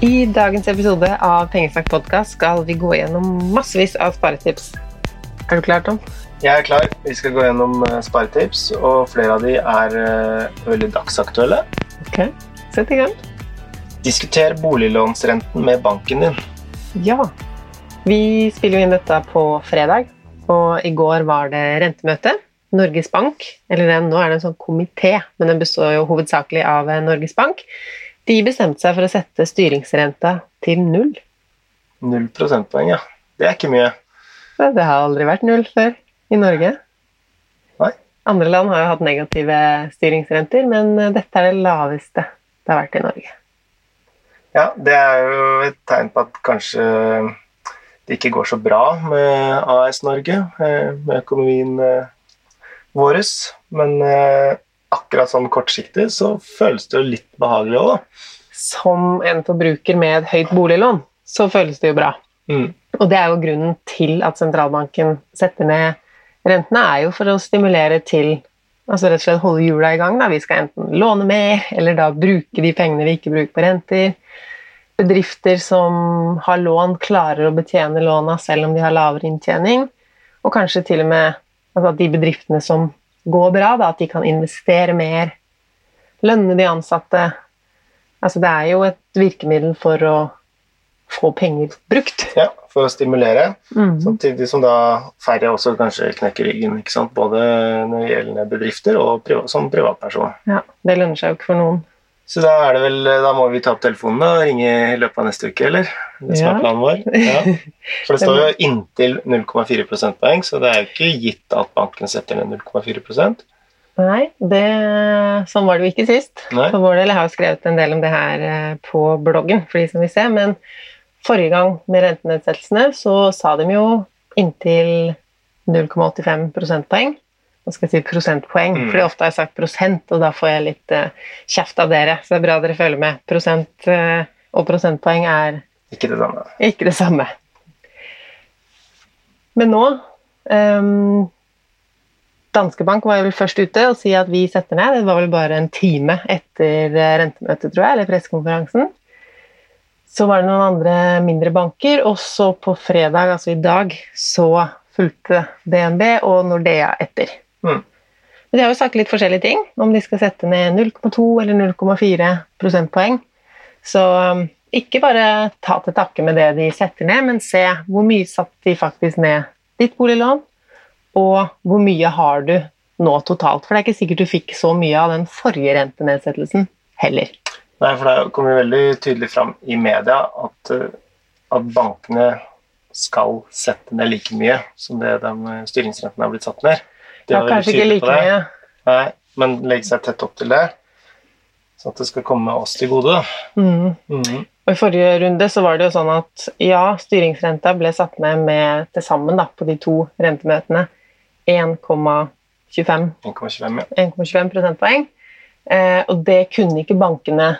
I dagens episode av Pengesnakk podkast skal vi gå gjennom massevis av sparetips. Er du klar, Tom? Jeg er klar. Vi skal gå gjennom eh, sparetips, og flere av de er eh, veldig dagsaktuelle. Ok, sett i gang. Diskuter boliglånsrenten med banken din. Ja. Vi spiller jo inn dette på fredag, og i går var det rentemøte. Norges Bank, eller den, nå er det en sånn komité, men den består jo hovedsakelig av eh, Norges Bank. De bestemte seg for å sette styringsrenta til null. Null prosentpoeng, ja. Det er ikke mye. Det har aldri vært null før i Norge. Nei. Andre land har jo hatt negative styringsrenter, men dette er det laveste det har vært i Norge. Ja, det er jo et tegn på at kanskje det ikke går så bra med AS Norge, eh, med økonomien eh, vår. Men eh, akkurat sånn kortsiktig så føles det jo litt behagelig òg, da. Som en forbruker med et høyt boliglån, så føles det jo bra. Mm. Og det er jo grunnen til at sentralbanken setter ned rentene, er jo for å stimulere til altså rett og slett holde hjula i gang. Da. Vi skal enten låne mer, eller da bruke de pengene vi ikke bruker på renter. Bedrifter som har lån, klarer å betjene låna selv om de har lavere inntjening. Og kanskje til og med altså at de bedriftene som går bra, da, at de kan investere mer, lønne de ansatte. Altså det er jo et virkemiddel for å få penger brukt. Ja, for å stimulere. Mm. Samtidig som da færre også kanskje knekker ryggen. Både når det gjelder bedrifter og priva som privatperson. Ja, Det lønner seg jo ikke for noen. Så da, det vel, da må vi ta opp telefonen og ringe i løpet av neste uke, eller? Det som Ja. er planen vår. Ja. For det står jo inntil 0,4 prosentpoeng, så det er jo ikke gitt at banken setter ned 0,4% Nei, det, sånn var det jo ikke sist. Nei. For vår del jeg har jo skrevet en del om det her eh, på bloggen, for de som vil se. Men forrige gang med rentenedsettelsene så sa de jo inntil 0,85 prosentpoeng. Nå skal jeg si prosentpoeng, Mm. for ofte har jeg sagt prosent, og da får jeg litt uh, kjeft av dere. Så det er bra dere følger med. Prosent uh, og prosentpoeng er Ikke det samme. ikke det samme. Men nå um, Danske Bank var vel først ute og si at vi setter ned. Det var vel bare en time etter eh, rentemøtet, tror jeg, eller pressekonferansen. Så var det noen andre mindre banker, og så på fredag, altså i dag, så fulgte DNB og Nordea etter. Mm. Men de har jo sagt litt forskjellige ting, om de skal sette ned 0,2 eller 0,4 prosentpoeng. Så um, ikke bare ta til takke med det de setter ned, men se hvor mye satt de faktisk ned ditt boliglån, og hvor mye har du nå totalt. For det er ikke sikkert du fikk så mye av den forrige rentenedsettelsen heller. Nei, for det kommer veldig tydelig fram i media at, eh, at bankene skal sette ned like mye som det de styringsrentene har blitt satt ned. De Ja, kanskje ikke like mye. Nei, men legge seg tett opp til det, sånn at det skal komme oss til gode. Mm. Mm. I forrige runde så var det jo sånn at ja, styringsrenta ble satt ned med til sammen da, på de to rentemøtene 1,25 1,25, ja. prosentpoeng. Eh, og det kunne ikke bankene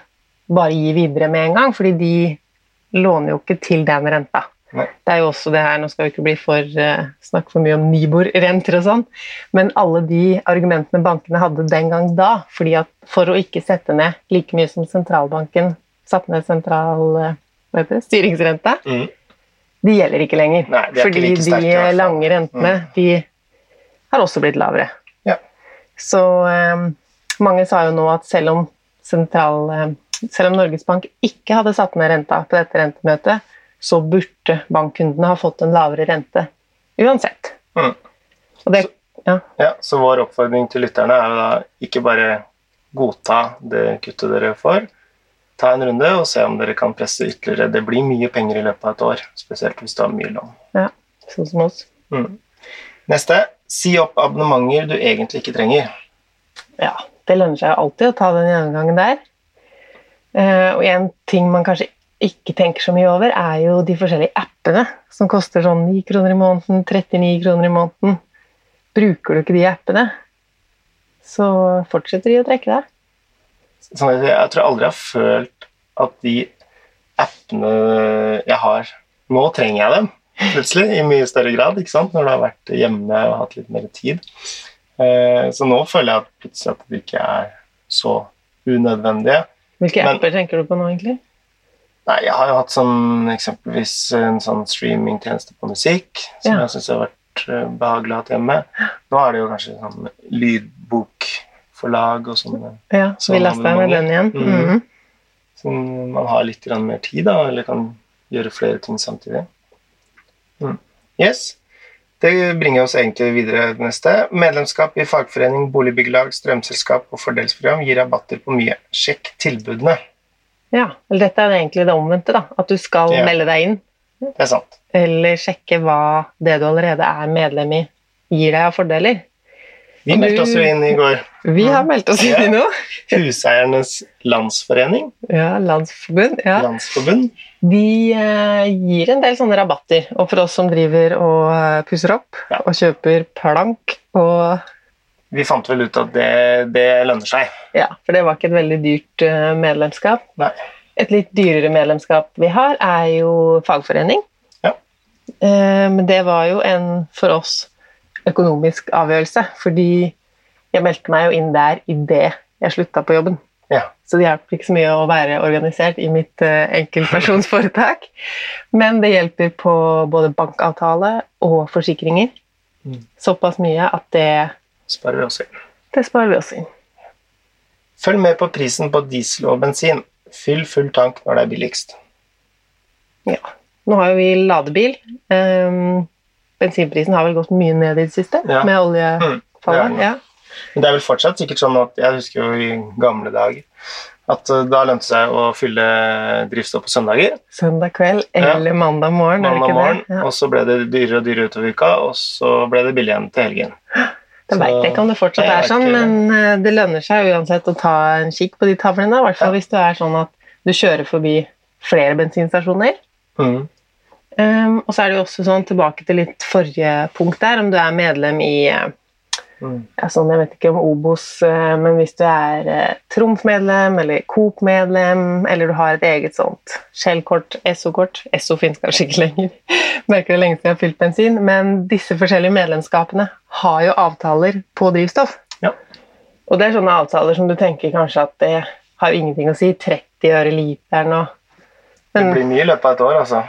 bare gi videre med en gang, fordi de låner jo ikke til den renta. Det er jo også det her, Nå skal vi ikke bli for, uh, snakke for mye om Nibor-renter og sånn, men alle de argumentene bankene hadde den gang da, fordi at for å ikke sette ned like mye som sentralbanken satte ned sentral uh, det, styringsrenta, mm. de gjelder ikke lenger. Nei, er ikke fordi like sterkt, de lange rentene Mm. de har også blitt lavere. Ja. Så um, mange sa jo nå at selv om, sentral, eh, selv om Norges Bank ikke hadde satt ned renta på dette rentemøtet, så burde bankkundene ha fått en lavere rente uansett. Mm. Det, ja, Ja, så vår oppfordring til lytterne er da ikke bare godta det kuttet dere får. Ta en runde og se om dere kan presse ytterligere. Det blir mye penger i løpet av et år, spesielt hvis du har mye lån. sånn som oss. Mm. Neste. Si opp abonnementer du egentlig ikke trenger. Ja, det lønner seg alltid å ta den gjennomgangen der. Eh, og en ting man kanskje ikke tenker så mye over, er jo de forskjellige appene som koster sånn 9 kroner i måneden, 39 kroner i måneden. Bruker du ikke de appene, så fortsetter de å trekke deg. Sånn jeg tror aldri jeg har følt at de appene jeg har Nå trenger jeg dem plutselig i mye større grad ikke sant? når du har vært hjemme og hatt litt mer tid. Eh, Så nå føler jeg plutselig at de ikke er så unødvendige. Hvilke Men- apper tenker du på nå, egentlig? Nei, jeg har jo hatt sånn eksempelvis en sånn streamingtjeneste på musikk som Ja. jeg syns har vært eh, behagelig å ha hjemme. Nå er det jo kanskje sånn lydbokforlag og sånn. Ja, så vi lasta med den igjen. Mm. Mm -hmm. Så man har litt mer tid, da, eller kan gjøre flere ting samtidig. Mm. Yes. Det bringer oss egentlig videre til neste. Medlemskap i fagforening, boligbyggelag, strømselskap og fordelsprogram gir rabatter på mye. Sjekk tilbudene. Ja, eller dette er egentlig det omvendte, da. At du skal Ja. melde deg inn, Det er sant. eller sjekke hva det du allerede er medlem i, gir deg av fordeler. Vi du- meldte oss jo inn i går. Vi har meldt oss inn Ja. i noe. Huseiernes Landsforening, Ja, Landsforbund. Ja. Landsforbund. De eh, gir en del sånne rabatter. Og for oss som driver og eh, pusser opp Ja. og kjøper plank og Vi fant vel ut at det, det lønner seg. Ja, for det var ikke et veldig dyrt eh, medlemskap. Nei. Et litt dyrere medlemskap vi har, er jo fagforening. Ja. Eh, Men det var jo en for oss økonomisk avgjørelse, fordi jeg meldte meg jo inn der idet jeg slutta på jobben. Ja. Så det hjelper ikke så mye å være organisert i mitt eh, enkeltpersonsforetak. Men det hjelper på både bankavtale og forsikringer. Mm. Såpass mye at det, Sparer vi også inn. det sparer vi oss inn. Følg med på prisen på diesel og bensin. Fyll full tank når det er billigst. Ja. Nå har jo vi ladebil. Um, bensinprisen har vel gått mye ned i det siste Ja. med Mm, oljefallet. den. Ja. Men det er vel fortsatt sikkert sånn at jeg husker jo i gamle dager at uh, da lønte det seg å fylle drivstoff på søndager, Søndag kveld Ja. eller mandag morgen. mandag morgen. Ja. og så ble det dyrere og dyrere utover uka, og så ble det billig igjen til helgen. Så- veit ikke om det fortsatt er sånn, men eh, det lønner seg uansett å ta en kikk på de tavlene. I hvert fall Ja. hvis du er sånn at du kjører forbi flere bensinstasjoner. Mm. Um, og så er det jo også sånn, tilbake til litt forrige punkt der, om du er medlem i eh, Mm. sånn, Jeg vet ikke om Obos, eh, men hvis du er eh, Trumf-medlem eller Coop-medlem, eller du har et eget sånt Shell-kort, Esso-kort Esso finnes kanskje ikke lenger. Merker det lenge siden jeg har fylt bensin. Men disse forskjellige medlemskapene har jo avtaler på drivstoff. Ja. Og det er sånne avtaler som du tenker kanskje at det har ingenting å si. 30 øre literen og Det blir mye i løpet av et år, altså.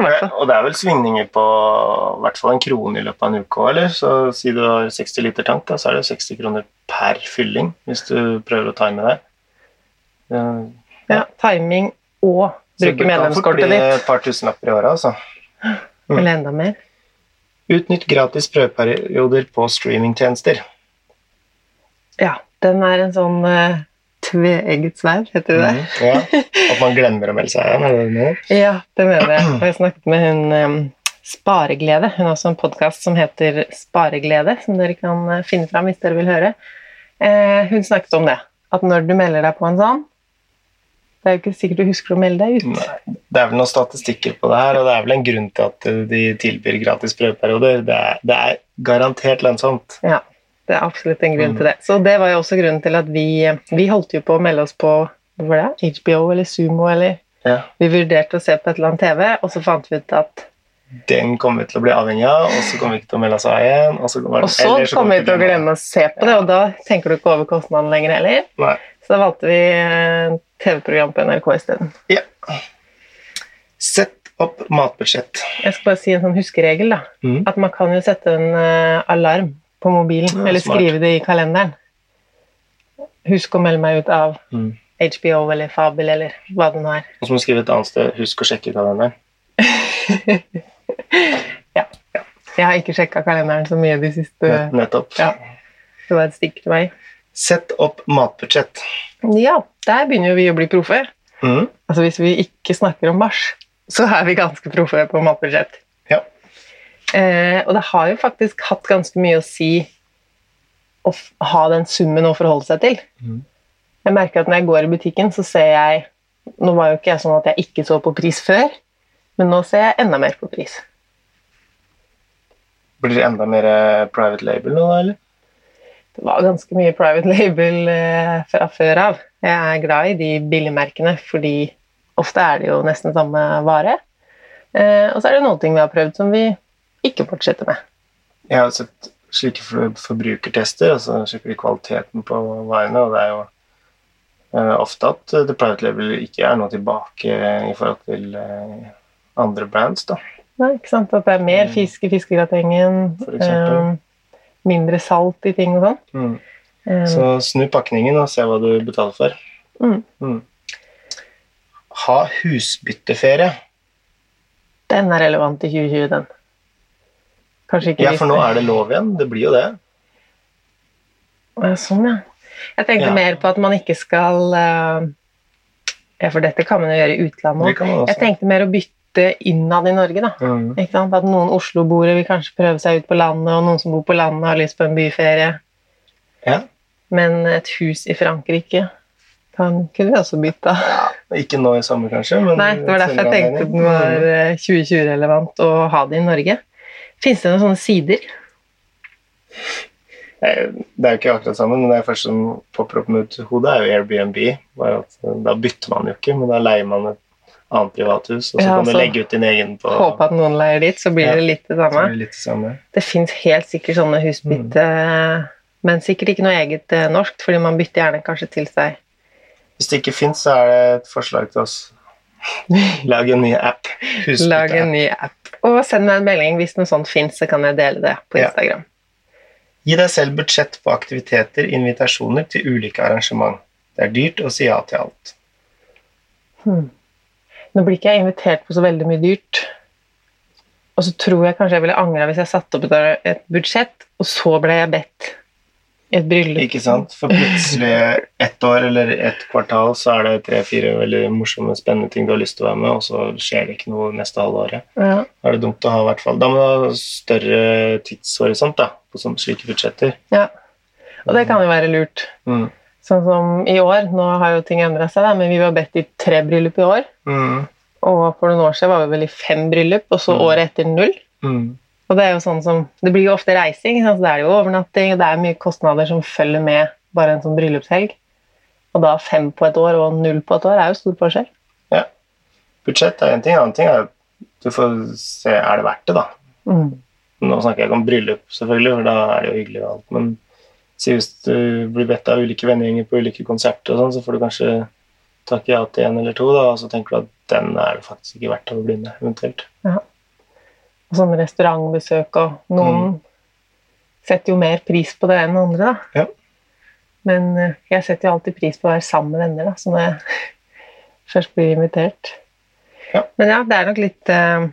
Og det er vel svingninger på i hvert fall en krone i løpet av en uke eller? Så si du har 60 liter tank, da, så er det 60 kroner per fylling hvis du prøver å time det. Ja, Ja, timing og bruke medlemskortet ditt. så det kan fort bli. Et par tusenlapper i året, altså. Mm. Eller enda mer. Utnytt gratis prøveperioder på streamingtjenester. Ja, den er en sånn uh, tveegget sverd, heter det det? Mm, ja. At man glemmer å melde seg igjen? Ja, det mener jeg. Og jeg snakket med hun Spareglede. Hun har også en podkast som heter Spareglede, som dere kan eh, finne fram hvis dere vil høre. Eh, hun snakket om det. At når du melder deg på en sånn Det er jo ikke sikkert du husker å melde deg ut. Nei, det er vel noen statistikker på det her, og det er vel en grunn til at de tilbyr gratis prøveperioder. Det er, det er garantert lønnsomt. Ja, det er absolutt en grunn Mm. til det. Så det var jo også grunnen til at vi Vi holdt jo på å melde oss på? HBO eller Sumo eller Ja. Vi vurderte å se på et eller annet TV, og så fant vi ut at Den kommer vi til å bli avhengig av, og så kommer vi ikke til å melde oss av igjen. Og så, kommer- Og så kommer vi til å glemme å se på det, og da tenker du ikke over kostnaden lenger heller. Nei. Så da valgte vi eh, TV-program på NRK isteden. Ja. Sett opp matbudsjett. Jeg skal bare si en sånn huskeregel, da. Mm. At man kan jo sette en eh, alarm på mobilen, Ja, eller smart. skrive det i kalenderen. Husk å melde meg ut av Mm. HBO eller Fabel eller hva det nå er. Og så må du skrive et annet sted. Husk å sjekke kalenderen. ja. Jeg har ikke sjekka kalenderen så mye de siste Nett- Nettopp. Ja. Det var et stikk til meg. Sett opp matbudsjett. Ja, der begynner vi å bli proffe. Mm. Altså Hvis vi ikke snakker om mars, så er vi ganske proffe på matbudsjett. Eh, og det har jo faktisk hatt ganske mye å si å ha den summen å forholde seg til. Mm. Jeg merker at når jeg går i butikken, så ser jeg Nå var jo ikke jeg sånn at jeg ikke så på pris før, men nå ser jeg enda mer på pris. Blir det enda mer eh, private label nå, da, eller? Det var ganske mye private label eh, fra før av. Jeg er glad i de billigmerkene, fordi ofte er det jo nesten samme vare. Eh, og så er det noen ting vi har prøvd som vi ikke fortsette med. Jeg har sett slike forbrukertester, og så sjekker kvaliteten på varene, og det er jo eh, ofte at eh, The Private Level ikke er noe tilbake i forhold til eh, andre brands. da. Nei, ikke sant? At det er mer Mm. fisk i fiskegratengen, eh, mindre salt i ting og sånn. Mm. Så snu pakningen og se hva du betaler for. Mm. Ha husbytteferie. Den er relevant i 2020, den. Kanskje ikke Ja, for nå er det lov igjen. Det blir jo det. Ja, Sånn, ja. Jeg tenkte Ja. mer på at man ikke skal eh, Ja, for dette kan man jo gjøre i utlandet òg. Jeg tenkte mer å bytte innad i Norge, da. Mm. At noen Oslo-boere vil kanskje prøve seg ut på landet, og noen som bor på landet, har lyst på en byferie. Ja. Men et hus i Frankrike kan, kunne vi også bytta. Ikke nå i sommer, kanskje, men Nei, det var derfor jeg tenkte den var eh, 2020-relevant å ha det i Norge. Fins det noen sånne sider? Eh, Det er jo ikke akkurat sammen, men det første som popper opp mot hodet, er jo Airbnb. Eh, Da bytter man jo ikke, men da leier man et annet privathus, og så Ja, kan du altså, legge ut din egen på Håpe at noen leier dit, så blir Ja. det litt det så samme. blir det litt det samme. Det fins helt sikkert sånne husbytte, men sikkert ikke noe eget norsk, fordi man bytter gjerne kanskje til seg. Hvis det ikke fins, så er det et forslag til oss. Lag en ny app. Husk Lag en ny app. Og send meg en melding hvis noe sånt fins, så kan jeg dele det på Ja. Instagram. Gi deg selv budsjett på aktiviteter, invitasjoner til ulike arrangement. Det er dyrt å si ja til alt. Hmm. Nå blir ikke jeg invitert på så veldig mye dyrt. Og så tror jeg kanskje jeg ville angra hvis jeg satte opp et, et budsjett, og så ble jeg bedt et bryllup. Ikke sant? For plutselig ett år eller ett kvartal så er det tre-fire veldig morsomme, spennende ting du har lyst til å være med, og så skjer det ikke noe neste halve året. Ja. Da er det dumt å ha i hvert fall Da må du ha større tidshorisont da, på slike budsjetter. ja. Og det kan jo være lurt. Mm. Sånn som i år, nå har jo ting endra seg, da, men vi var bedt i tre bryllup i år. Mm. Og for noen år siden var vi vel i fem bryllup, og så Mm. året etter null. Mm. Og det er jo sånn som, det blir jo ofte reising, så det er jo overnatting, og det er mye kostnader som følger med bare en sånn bryllupshelg. Og da fem på et år og null på et år er jo stor forskjell. Ja. Budsjett er én ting, annen ting er jo, du får se er det verdt det, da. Mm. Nå snakker jeg ikke om bryllup, selvfølgelig, for da er det jo hyggelig og alt, men si hvis du blir bedt av ulike vennegjenger på ulike konserter og sånn, så får du kanskje takke ja til en eller to, da, og så tenker du at den er det faktisk ikke verdt å bli med, eventuelt. Og sånn restaurantbesøk og Noen setter jo mer pris på det enn andre, da. Ja. Men eh, jeg setter jo alltid pris på å være sammen med venner, da, så når jeg først blir invitert. Ja. Men ja, det er nok litt eh,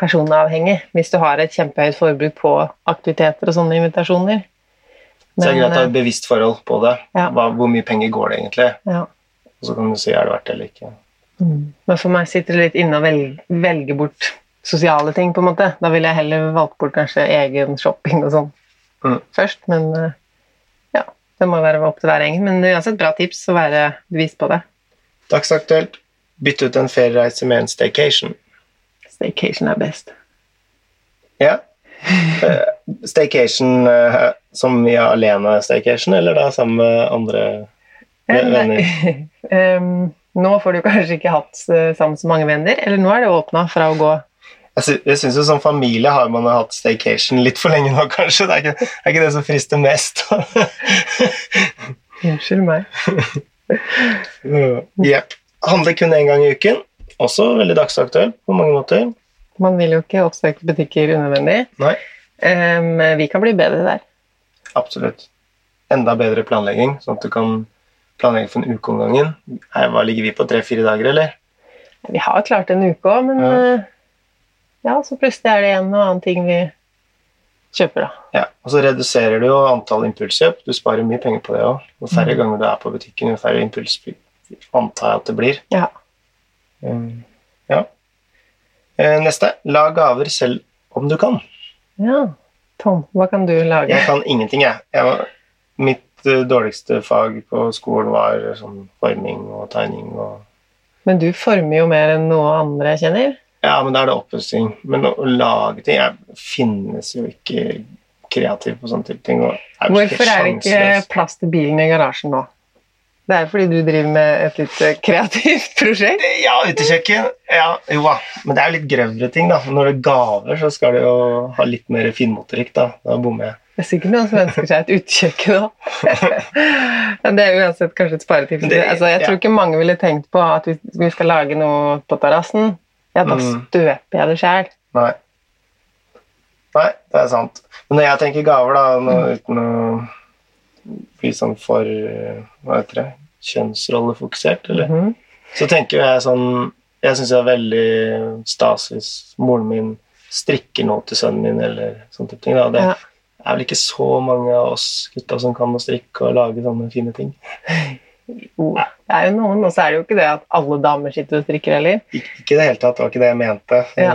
personavhengig hvis du har et kjempehøyt forbruk på aktiviteter og sånne invitasjoner. Så det er greit å ha eh, et bevisst forhold på det. Ja. Hva, hvor mye penger går det egentlig? ja. Og så kan du si er det verdt det eller ikke. Mm. Men for meg sitter det litt inne å velge, velge bort sosiale ting, på en måte. Da ville jeg heller valgt bort kanskje egen shopping og sånn Mm. først. Men eh, ja, det må være opp til hver enkelt. Men det er uansett bra tips å være bevisst på det. Dagsaktuelt. Bytte ut en feriereise med en staycation. Staycation er best. Ja. Eh, staycation som vi har alene-staycation, eller da sammen med andre Eh, venner? um, nå får du kanskje ikke hatt eh, sammen så mange venner, eller nå er det åpna fra å gå Jeg, synes syns jo som familie har man hatt staycation litt for lenge nå, kanskje. Det er ikke, det er ikke det som frister mest. Unnskyld meg. Jepp. Handle kun én gang i uken. Også veldig dagsaktuell på mange måter. Man vil jo ikke oppsøke butikker unødvendig. Nei, Um, vi kan bli bedre der. absolutt. Enda bedre planlegging, sånn at du kan planlegge for en uke om gangen. Her, Hva ligger vi på? Tre-fire dager, eller? Vi har klart en uke òg, men Ja. Eh, ja, så plutselig er det en og annen ting vi kjøper, da. Ja, og så reduserer du jo antall impulskjøp. Du sparer mye penger på det òg. Jo færre Mm. ganger du er på butikken, jo færre impulskjøp antar jeg at det blir. Ja. Um, ja. Eh, Neste. Lag gaver selv om du kan. ja. Tom, hva kan du lage? Jeg kan ingenting, jeg. jeg var, mitt eh, dårligste fag på skolen var sånn forming og tegning og Men du former jo mer enn noe andre jeg kjenner. Ja, men da er det oppussing. Men å, lage ting Jeg finnes jo ikke kreativ på sånne type ting. Er Hvorfor er det ikke plass til bilen i garasjen nå? Det er fordi du driver med et litt eh, kreativt prosjekt. Ja, utekjøkken. Ja, jo da. Men det er jo litt grøvre ting, da. Når det er gaver, så skal det jo ha litt mer finmotorikk, da. Da bommer jeg. Det er sikkert noen som ønsker seg et utekjøkken òg. Men det er uansett kanskje et sparetips. Altså, jeg tror ikke mange ville tenkt på at vi skal lage noe på terrassen, ja, da Mm. støper jeg det sjæl. Nei. Nei, det er sant. Men når jeg tenker gaver, da, nå, Mm. uten å bli sånn for Hva heter det? Kjønnsrollefokusert, eller? Mhm. Så tenker jeg sånn Jeg syns det er veldig stas hvis moren min strikker noe til sønnen min, eller sånne type ting. Da. Det Ja. er vel ikke så mange av oss gutta som kan å strikke og lage sånne fine ting. Det er jo noen, og så er det jo ikke det at alle damer sitter og strikker heller. Ikke, i det hele tatt, det var ikke det jeg mente. Ja.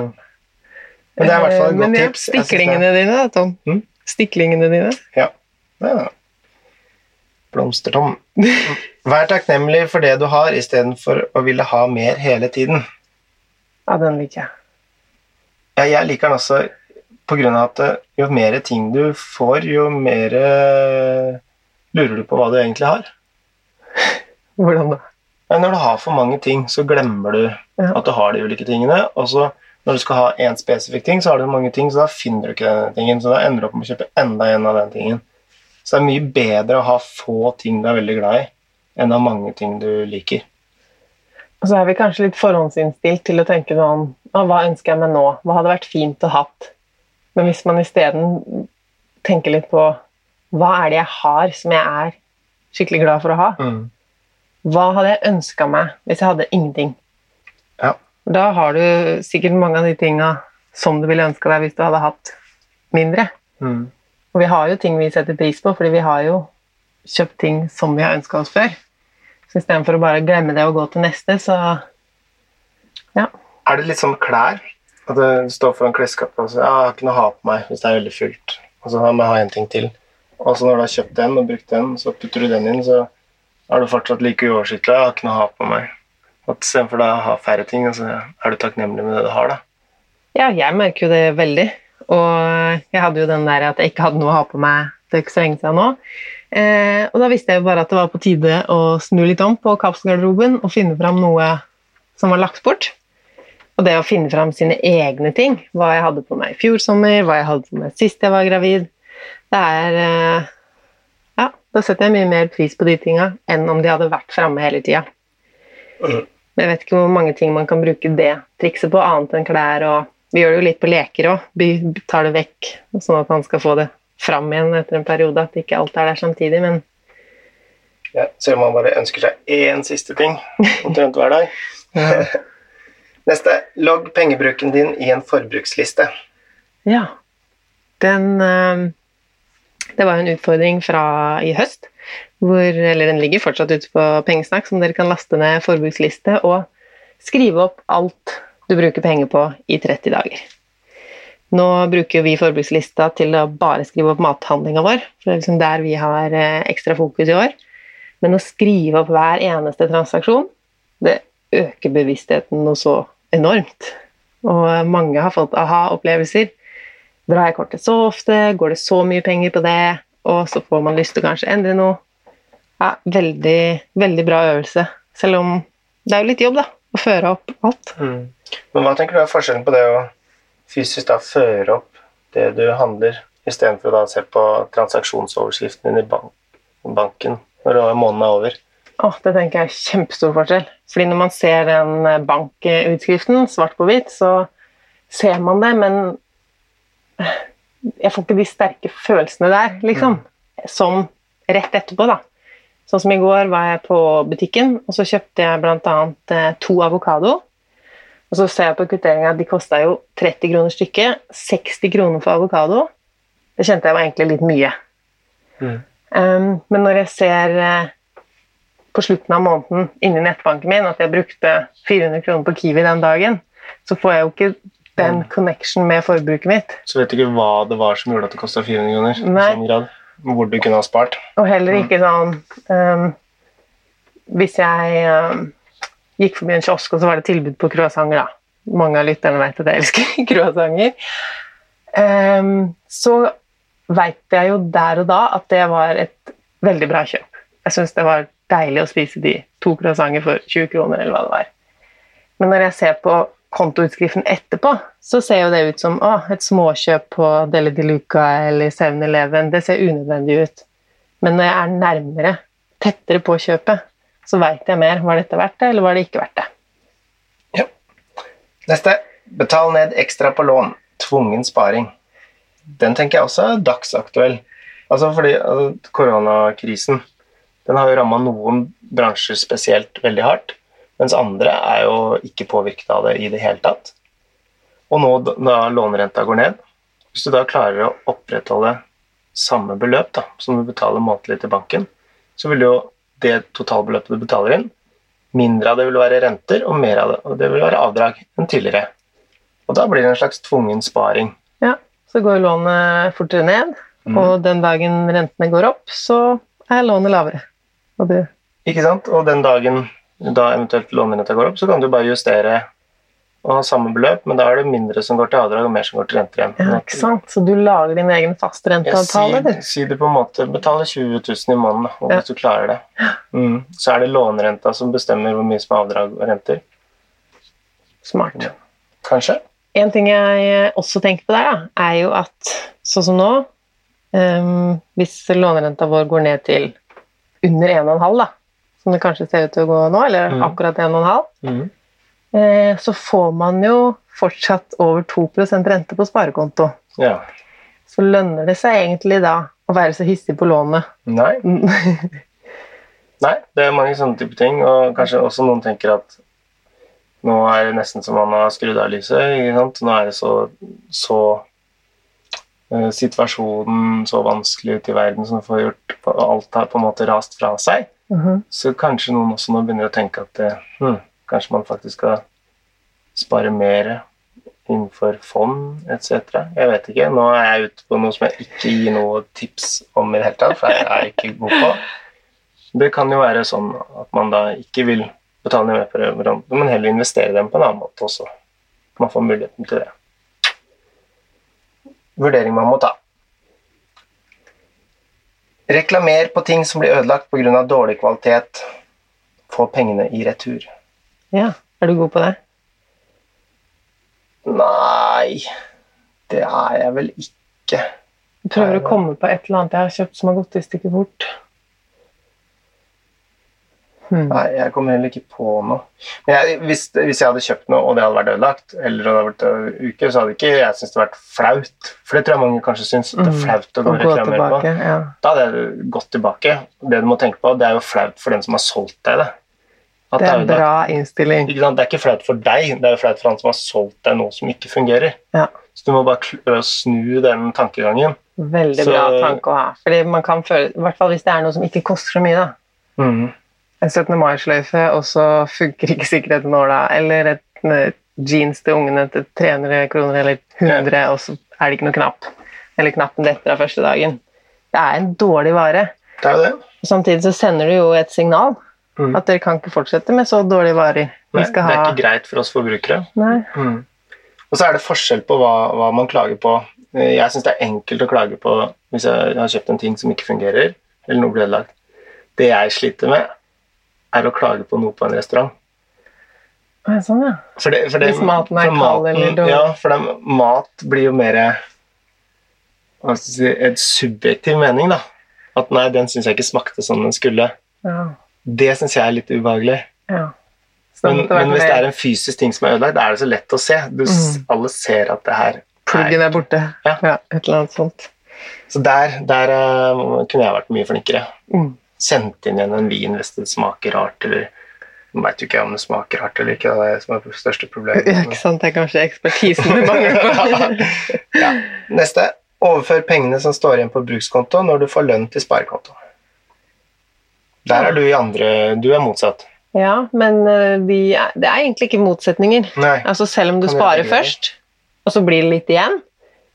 Men det er i hvert fall et Eh, Men godt ja, tips. Jeg synes det- Stiklingene dine, Tom. Mm? Stiklingene dine. Ja. Blomstertom. Vær takknemlig for det du har, istedenfor å ville ha mer hele tiden. Ja, den liker jeg. Ja, jeg liker den også på grunn av at eh, jo mer ting du får, jo mer eh, lurer du på hva du egentlig har. Hvordan da? Når du har for mange ting, så glemmer du Ja. at du har de ulike tingene. Og så når du skal ha én spesifikk ting, så har du mange ting, så da finner du ikke denne tingen. Så da ender du opp med å kjøpe enda en av den tingen. Så det er mye bedre å ha få ting du er veldig glad i, enn å ha mange ting du liker. Og så er vi kanskje litt forhåndsinnstilt til å tenke sånn «Å, Hva ønsker jeg meg nå? Hva hadde vært fint å hatt? Men hvis man isteden tenker litt på hva er det jeg har som jeg er skikkelig glad for å ha? Hva hadde jeg ønska meg hvis jeg hadde ingenting? Ja. Da har du sikkert mange av de tinga som du ville ønska deg hvis du hadde hatt mindre. Mm. Og vi har jo ting vi setter pris på, fordi vi har jo kjøpt ting som vi har ønska oss før. Så istedenfor å bare glemme det og gå til neste, så ja. Er det litt sånn klær? At du står foran klesskapet og sier ja, 'jeg har ikke noe å ha på meg hvis det er veldig fullt'. Og så må jeg ha en ting til. Og så når du har kjøpt den og brukt den, så putter du den inn, så er du fortsatt like uoversiktlig. 'Jeg har ikke noe å ha på meg'. At Istedenfor å ha færre ting, altså, så er du takknemlig med det du har, da. Ja, jeg merker jo det veldig. Og jeg hadde jo den der at jeg ikke hadde noe å ha på meg for ikke så lenge siden nå. Eh, og da visste jeg jo bare at det var på tide å snu litt om på kapselgarderoben og finne fram noe som var lagt bort. Og det å finne fram sine egne ting, hva jeg hadde på meg i fjor sommer, hva jeg hadde på meg sist jeg var gravid, det er eh, da setter jeg mye mer pris på de tinga enn om de hadde vært framme hele tida. Men jeg vet ikke hvor mange ting man kan bruke det trikset på, annet enn klær. og Vi gjør det jo litt på leker òg. Vi tar det vekk, sånn at han skal få det fram igjen etter en periode. At ikke alt er der samtidig. Men Ja, selv om man bare ønsker seg én siste ting omtrent hver dag. ja. Neste. Logg pengebruken din i en forbruksliste. ja. Den eh, Det var jo en utfordring fra i høst. Hvor, eller den ligger fortsatt ute på Pengesnakk, som dere kan laste ned forbruksliste og skrive opp alt du bruker penger på i 30 dager. Nå bruker vi forbrukslista til å bare skrive opp mathandlinga vår, for det er liksom der vi har eh, ekstra fokus i år. Men å skrive opp hver eneste transaksjon, det øker bevisstheten noe så enormt. Og mange har fått aha-opplevelser. Drar jeg kortet så ofte? Går det så mye penger på det? Og så får man lyst til å kanskje endre noe. Ja, veldig, veldig bra øvelse. Selv om det er jo litt jobb, da, å føre opp alt. Men hva tenker du er forskjellen på det å fysisk da føre opp det du handler, istedenfor å da se på transaksjonsoverskriften din i bank banken når måneden er over? Åh, det tenker jeg er kjempestor forskjell. Fordi når man ser den eh, bankutskriften svart på hvitt, så ser man det, men jeg får ikke de sterke følelsene der, liksom. Som rett etterpå, da. Sånn som i går var jeg på butikken, og så kjøpte jeg bl.a. to avokado. Og så ser jeg på kvitteringa at de kosta jo 30 kroner stykket. 60 kroner for avokado. Det kjente jeg var egentlig litt mye. Mm. Um, men når jeg ser uh, på slutten av måneden inni nettbanken min at jeg brukte 400 kroner på Kiwi den dagen, så får jeg jo ikke den Mm. connection med forbruket mitt. Så vet du ikke hva det var som gjorde at det kosta 400 kroner. Sånn. Hvor du kunne ha spart. Og heller ikke sånn um, Hvis jeg um, gikk forbi en kiosk, og så var det tilbud på croissanter, da. Mange av lytterne vet at jeg elsker croissanter. Um, så veit jeg jo der og da at det var et veldig bra kjøp. Jeg syns det var deilig å spise de to croissanter for 20 kroner, eller hva det var. Men når jeg ser på kontoutskriften etterpå, så ser jo det ut som å, et småkjøp på Deli de Luca eller 7-Eleven. Det ser unødvendig ut. Men når jeg er nærmere, tettere på kjøpet, så veit jeg mer. Var dette verdt det, eller var det ikke verdt det? Ja. Neste. Betal ned ekstra på lån. Tvungen sparing. Den tenker jeg også er dagsaktuell. Altså fordi altså, Koronakrisen den har jo ramma noen bransjer spesielt veldig hardt. Mens andre er jo ikke påvirket av det i det hele tatt. Og nå da lånerenta går ned, hvis du da klarer å opprettholde samme beløp da, som du betaler månedlig til banken, så vil jo det totalbeløpet du betaler inn, mindre av det vil være renter, og mer av det, og det vil være avdrag enn tidligere. Og da blir det en slags tvungen sparing. Ja, så går lånet fortere ned, mm. og den dagen rentene går opp, så er lånet lavere. Og det Ikke sant? Og den dagen da eventuelt lånerenta går opp, så kan du bare justere og ha samme beløp, men da er det mindre som går til avdrag og mer som går til renter igjen. Ja, ikke sant? Så du lager din egen fastrenteavtale? Ja, si, si det på en måte Betale 20 000 i måneden, og ja. hvis du klarer det. Mm. Så er det lånerenta som bestemmer hvor mye som er avdrag og renter. Smart. Kanskje. En ting jeg også tenker på der, da, er jo at sånn som nå um, Hvis lånerenta vår går ned til under 1,5, da, som det kanskje ser ut til å gå nå, eller mm. akkurat 1,5, mm. eh, så får man jo fortsatt over 2% rente på sparekonto. Ja. Så lønner det seg egentlig da å være så hissig på lånet. Nei. Nei, det er mange sånne type ting, og kanskje også noen tenker at nå er det nesten som man har skrudd av lyset. Nå er det så, så uh, situasjonen så vanskelig ute i verden som får gjort Alt har på en måte rast fra seg. -hmm. Så kanskje noen også nå begynner å tenke at det, hmm, kanskje man faktisk skal spare mer innenfor fond etc. Jeg vet ikke. Nå er jeg ute på noe som jeg ikke gir noe tips om i det hele tatt, for jeg er ikke god på. Det kan jo være sånn at man da ikke vil betale ned hverandre, men heller investere dem på en annen måte også. Man får muligheten til det. Vurdering man må ta. Reklamer på ting som blir ødelagt pga. dårlig kvalitet. Få pengene i retur. Ja, er du god på det? Nei, det er jeg vel ikke. Du prøver å komme på et eller annet jeg har kjøpt som har gått i stykker fort. Hmm. Nei, jeg kommer heller ikke på noe. Men jeg, hvis, hvis, jeg hadde kjøpt noe, og det hadde vært ødelagt, eller det hadde vært en uke, så hadde ikke jeg syntes det vært flaut. For det tror jeg mange kanskje syns. Det er hmm. flaut å gå tilbake, reklamere på. Ja. Da hadde jeg gått tilbake. Det du må tenke på, det er jo flaut for den som har solgt deg det. At det er en bra innstilling. Det er ikke flaut for deg, det er jo flaut for han som har solgt deg noe som ikke fungerer. Ja. Så du må bare snu den tankegangen. Veldig så, bra tanke å ha. Fordi man kan føle, I hvert fall hvis det er noe som ikke koster så mye. da. Mm en 17. mai-sløyfe, og så funker ikke sikkerhetsnåla, eller et, et jeans til ungene til 300 kroner eller 100, ja. og så er det ikke noe knapp. Eller knappen detter av første dagen. Det er en dårlig vare. Det er det. Samtidig så sender du jo et signal. Mm. At dere kan ikke fortsette med så dårlige varer. Nei, det er ikke greit for oss forbrukere. Mm. Og så er det forskjell på hva, hva man klager på. Jeg syns det er enkelt å klage på hvis jeg har kjøpt en ting som ikke fungerer, eller noe blir ødelagt. Det jeg sliter med, er å klage på noe på en restaurant. Sånn, ja. For det, for det, Hvis maten er kald eller dårlig? Ja, for det, mat blir jo mer si, et subjektiv mening, da. At nei, den syns jeg ikke smakte som den skulle. Ja. Det syns jeg er litt ubehagelig. Ja. Men, men, hvis det er en fysisk ting som er ødelagt, er det så lett å se. Du, mm. Alle ser at det her Pluggen er borte. Ja. ja. Et eller annet sånt. Så der, der uh, kunne jeg vært mye flinkere. Mm sendt inn igjen en vin hvis det smaker rart, eller Nå veit jo ikke om det smaker rart eller ikke, det er det som er det største problemet. Ja, ikke sant, Det er kanskje ekspertisen du mangler på. ja. Neste. Overfør pengene som står igjen på brukskonto når du får lønn til sparekonto. Der er du i andre Du er motsatt. Ja, men eh, er, det er egentlig ikke motsetninger. Nei. Altså Selv om du sparer først, og så blir det litt igjen,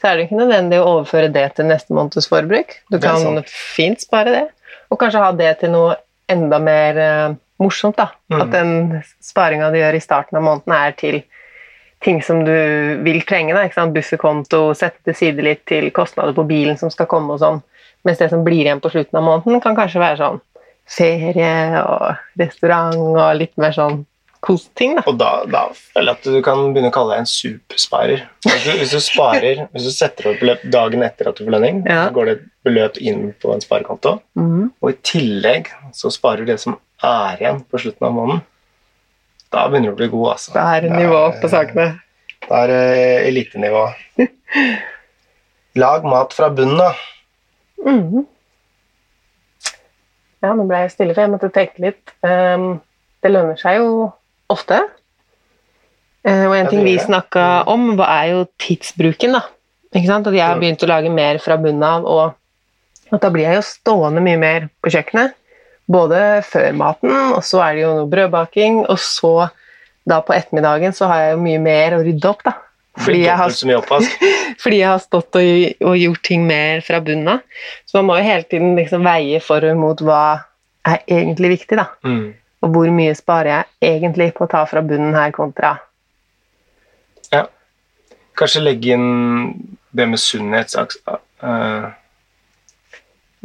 så er det ikke nødvendig å overføre det til neste måneds forbruk. Du kan fint spare det. Og kanskje ha det til noe enda mer uh, morsomt. da. Mm. At den sparinga du gjør i starten av måneden, er til ting som du vil trenge. da, ikke sant? Bufferkonto, sette til side litt til kostnader på bilen som skal komme og sånn. Mens det som blir igjen på slutten av måneden, kan kanskje være sånn ferie og restaurant og litt mer sånn kostting, da. Og da, da føler jeg at du kan begynne å kalle deg en supersparer. Hvis du, hvis du sparer, hvis du setter opp beløp dagen etter at du får lønning, Ja. så går det et beløp inn på en sparekonto, Mhm. og i tillegg så sparer du det som er igjen på slutten av måneden. Da begynner du å bli god, altså. Det er nivå på sakene. Det er elitenivå. Lag mat fra bunnen, da. Mhm. Ja, nå ble jeg stille, for jeg måtte tenke litt. Um, det lønner seg jo ofte. Eh, og en ting vi snakka om, er jo tidsbruken. da. Ikke sant? At jeg har Mm. begynt å lage mer fra bunnen av, og at da blir jeg jo stående mye mer på kjøkkenet. Både før maten, og så er det jo noe brødbaking, og så da på ettermiddagen så har jeg jo mye mer å rydde opp, da. Fordi jeg har fordi jeg har stått og, og gjort ting mer fra bunnen av. Så man må jo hele tiden liksom veie for og mot hva er egentlig viktig, da. Mm. Og hvor mye sparer jeg egentlig på å ta fra bunnen her kontra Ja. Kanskje legge inn det med sunnhetsaks... uh,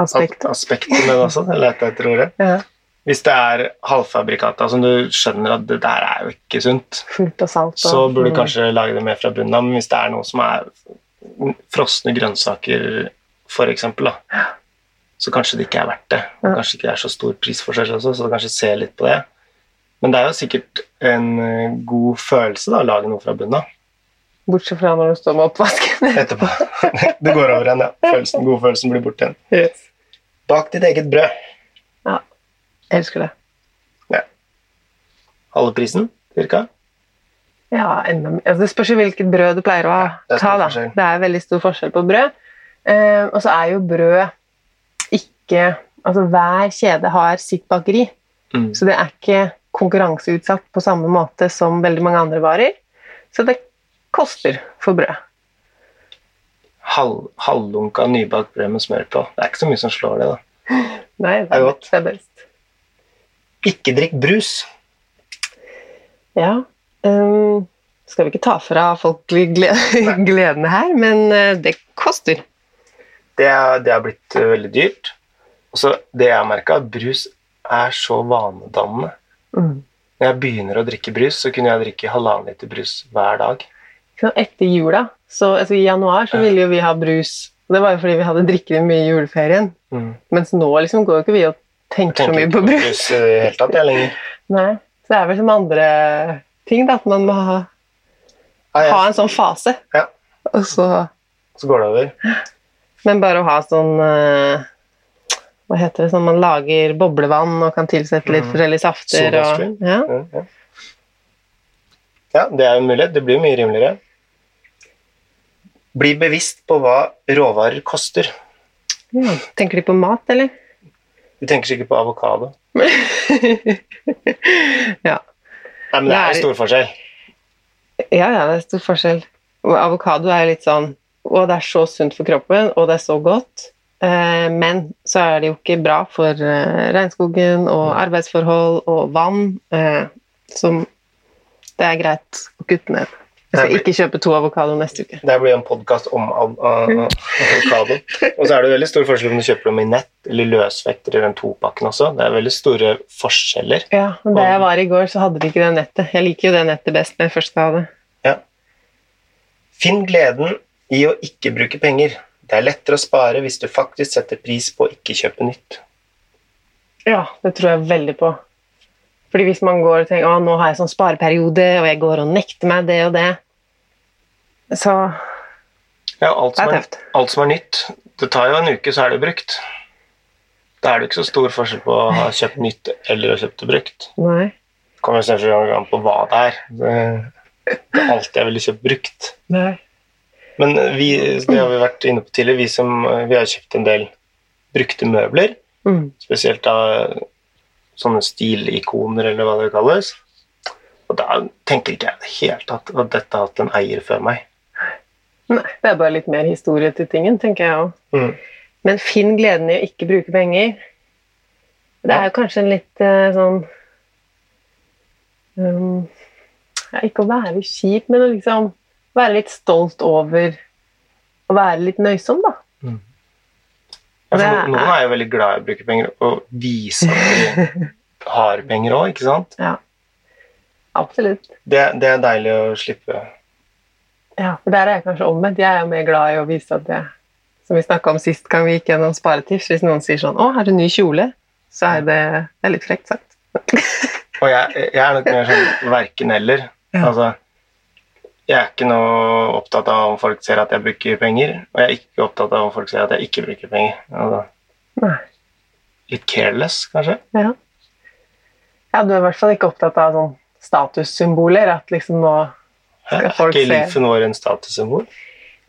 aspektet. aspektet med det også. Jeg leter etter ordet. Ja, Hvis det er halvfabrikata som du skjønner at det der er jo ikke sunt, fullt av salt. Og, så burde du kanskje lage det mer fra bunnen av. Men hvis det er noe som er frosne grønnsaker, for eksempel, da, så kanskje det ikke er verdt det. Og Ja. kanskje ikke det er så stor prisforskjell også, så kanskje se litt på det. Men det er jo sikkert en eh, god følelse da, å lage noe fra bunnen av Bortsett fra når du står med oppvasken. etterpå. det går over igjen, ja. Følelsen, godfølelsen blir borte igjen. yes. Bak ditt eget brød. Ja. Jeg elsker det. Halve prisen, cirka. Ja, enda mer. Altså, det spørs jo hvilket brød du pleier å ha. det er stor ta, da. forskjell. Det er veldig stor forskjell på brød. Eh, og så er jo brød ikke Altså hver kjede har sitt bakeri. Mm. Så det er ikke konkurranseutsatt på samme måte som veldig mange andre varer. Så det koster for brød. Halv, halvlunka nybakt brød med smør på. Det er ikke så mye som slår det, da. Nei, det er er, godt. det er best. Ikke drikk brus. Ja. Um skal vi ikke ta fra folk glede, gledene her, men eh, det koster. Det, er, det har blitt eh, veldig dyrt. Og så det jeg har merka, brus er så vanedannende. Mm. Når jeg begynner å drikke brus, så kunne jeg drikke halvannen liter brus hver dag. Så etter jula, så, altså i januar, så ville jo vi ha brus. Det var jo fordi vi hadde drikket mye i juleferien. Mm. Mens nå liksom går jo ikke vi og tenker, tenker så mye på på brus. brus i det hele tatt, jeg lenger. Nei. Så det er vel som andre ting, da, at man må ha, Nei, ha en sånn fase. Ja. Og så, så går det over. men bare å ha sånn eh, Hva heter det? Sånn man lager boblevann og kan tilsette litt Mhm. forskjellige safter. Og, ja. Ja, ja. ja, det er jo en mulighet. Det blir mye rimeligere. Bli bevisst på hva råvarer koster. Ja. Tenker de på mat, eller? De tenker sikkert på avokado. ja. Nei, men det er- jo stor forskjell. Ja, ja, det er stor forskjell. Avokado er litt sånn Å, det er så sunt for kroppen, og det er så godt. Eh, men så er det jo ikke bra for eh, regnskogen og arbeidsforhold og vann, eh, som det er greit å kutte ned. Jeg skal ikke kjøpe to avokado neste uke. Det blir en podkast om av- av- av avokado. Og så er det veldig stor forskjell om du kjøper dem i nett eller løsvekter i den topakken også. Det er veldig store forskjeller. Ja, og der jeg var i går, så hadde de ikke det nettet. Jeg liker jo det nettet best når jeg først skal ha det. Finn gleden i å ikke bruke penger. Det er lettere å spare hvis du faktisk setter pris på å ikke kjøpe nytt. Ja, det tror jeg veldig på. Fordi hvis man går og tenker å, nå har jeg sånn spareperiode, og jeg går og nekter meg det og det, så Ja, alt det som er er, tøft. alt som er nytt. Det tar jo en uke, så er det brukt. Da er det ikke så stor forskjell på å ha kjøpt nytt eller å kjøpt det brukt. Nei. Det kommer selvfølgelig an på hva det er. Det det er alt jeg ville kjøpt brukt. Nei. Men vi, det har vi vært inne på tidligere, vi, som, vi har kjøpt en del brukte møbler. Mm. Spesielt av sånne stilikoner, eller hva det kalles. Og da tenker ikke jeg hele tatt at dette har hatt en eier før meg. Nei, det er bare litt mer historie til tingen, tenker jeg òg. Mm. Men finn gleden i å ikke bruke penger. Det er jo kanskje en litt eh, sånn um, ja, Ikke å være kjip, men å liksom være litt stolt over å være litt nøysom, da. Ja, for er- Noen er jo veldig glad i å bruke penger og vise at de har penger òg, ikke sant? Ja. absolutt. Det, det er deilig å slippe. Ja, for der er jeg kanskje omvendt. Jeg er jo mer glad i å vise at jeg Som vi snakka om sist gang vi gikk gjennom sparetips. Hvis noen sier sånn 'Å, har du ny kjole?' så er det, det er litt frekt sagt. Og jeg, jeg er nok mer sånn verken-eller. Ja. Altså, jeg er ikke noe opptatt av om folk ser at jeg bruker penger, og jeg er ikke opptatt av om folk ser at jeg ikke bruker penger. Altså, Nei. litt careless, kanskje. Ja. ja, du er i hvert fall ikke opptatt av sånn statussymboler. At liksom nå Hæ? se Er folk ikke livet vår en statussymbol?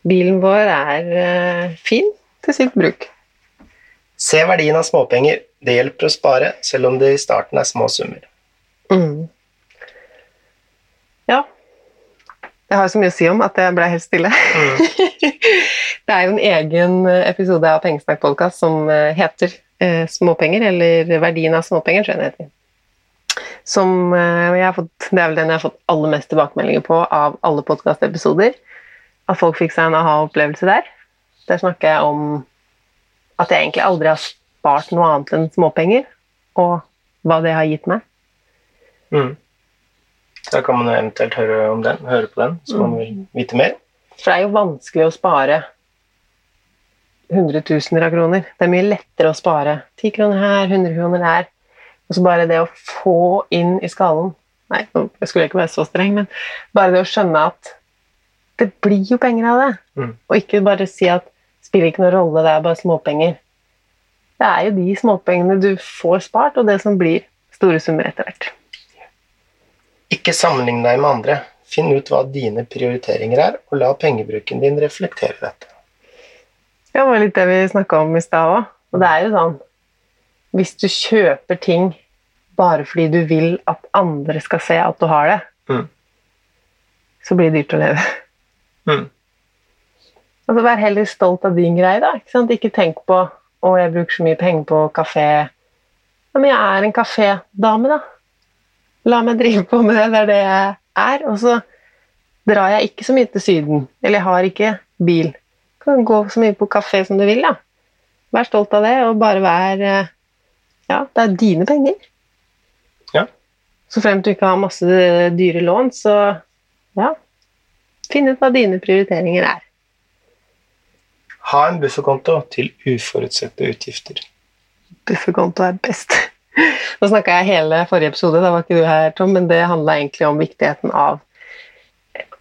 bilen vår er uh, fin til sitt bruk. Se verdien av småpenger. Det hjelper å spare, selv om det i starten er små summer. Mm. Ja. Jeg har så mye å si om at jeg ble helt stille. det er jo en egen episode av Pengesnakk-podkast som eh, heter eh, Småpenger, eller Verdien av småpenger, tror jeg den heter. Som eh, jeg har fått, Det er vel den jeg har fått aller mest tilbakemeldinger på av alle podkastepisoder. At folk fikk seg en aha-opplevelse der. Der snakker jeg om at jeg egentlig aldri har spart noe annet enn småpenger, og hva det har gitt meg. Mm. Da kan man eventuelt høre om den, høre på den, så man vil vite mer. For det er jo vanskelig å spare hundretusener av kroner. Det er mye lettere å spare 10 kroner her, 100 kroner der. Og så bare det å få inn i skallen Nei, jeg skulle ikke være så streng, men bare det å skjønne at det blir jo penger av det. Mm. Og ikke bare si at det spiller ikke noen rolle, det er bare småpenger. Det er jo de småpengene du får spart, og det som blir store summer etter hvert. Ikke sammenlign deg med andre. Finn ut hva dine prioriteringer er, og la pengebruken din reflektere dette. Ja, det var litt det vi snakka om i stad òg. Og det er jo sånn Hvis du kjøper ting bare fordi du vil at andre skal se at du har det, Mm. så blir det dyrt å leve. Mm. Altså, Vær heller stolt av din greie. da, ikke? Ikke tenk på å, jeg bruker så mye penger på kafé. Ja, men jeg er en kafédame, da. La meg drive på med det. Det er det jeg er. Og så drar jeg ikke så mye til Syden. Eller jeg har ikke bil. Du kan gå så mye på kafé som du vil. da. Vær stolt av det, og bare vær eh, Ja, det er dine penger. Ja. Så fremt du ikke har masse dyre lån, så ja, finn ut hva dine prioriteringer er. Ha en bufferkonto til uforutsette utgifter. Bufferkonto er best. Nå snakka jeg hele forrige episode, da var ikke du her, Tom, men det handla egentlig om viktigheten av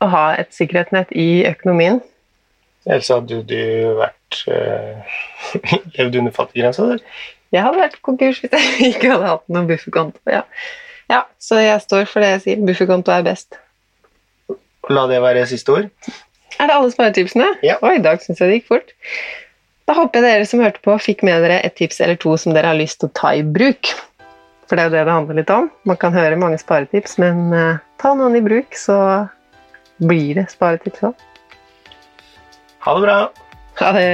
å ha et sikkerhetsnett i økonomien. Ellers hadde du vært øh, levd under fattiggrensa. der. Jeg hadde vært konkurs hvis jeg ikke hadde hatt noen bufferkonto. Ja. ja, så jeg står for det jeg sier. Bufferkonto er best. La det være siste ord. Er det alle sparetipsene? Ja. Oi, i dag syns jeg det gikk fort. Da håper jeg dere som hørte på, fikk med dere et tips eller to som dere har lyst til å ta i bruk. For det er jo det det handler litt om. Man kan høre mange sparetips, men uh, ta noen i bruk, så blir det sparetips òg. Ha det bra. Ha det.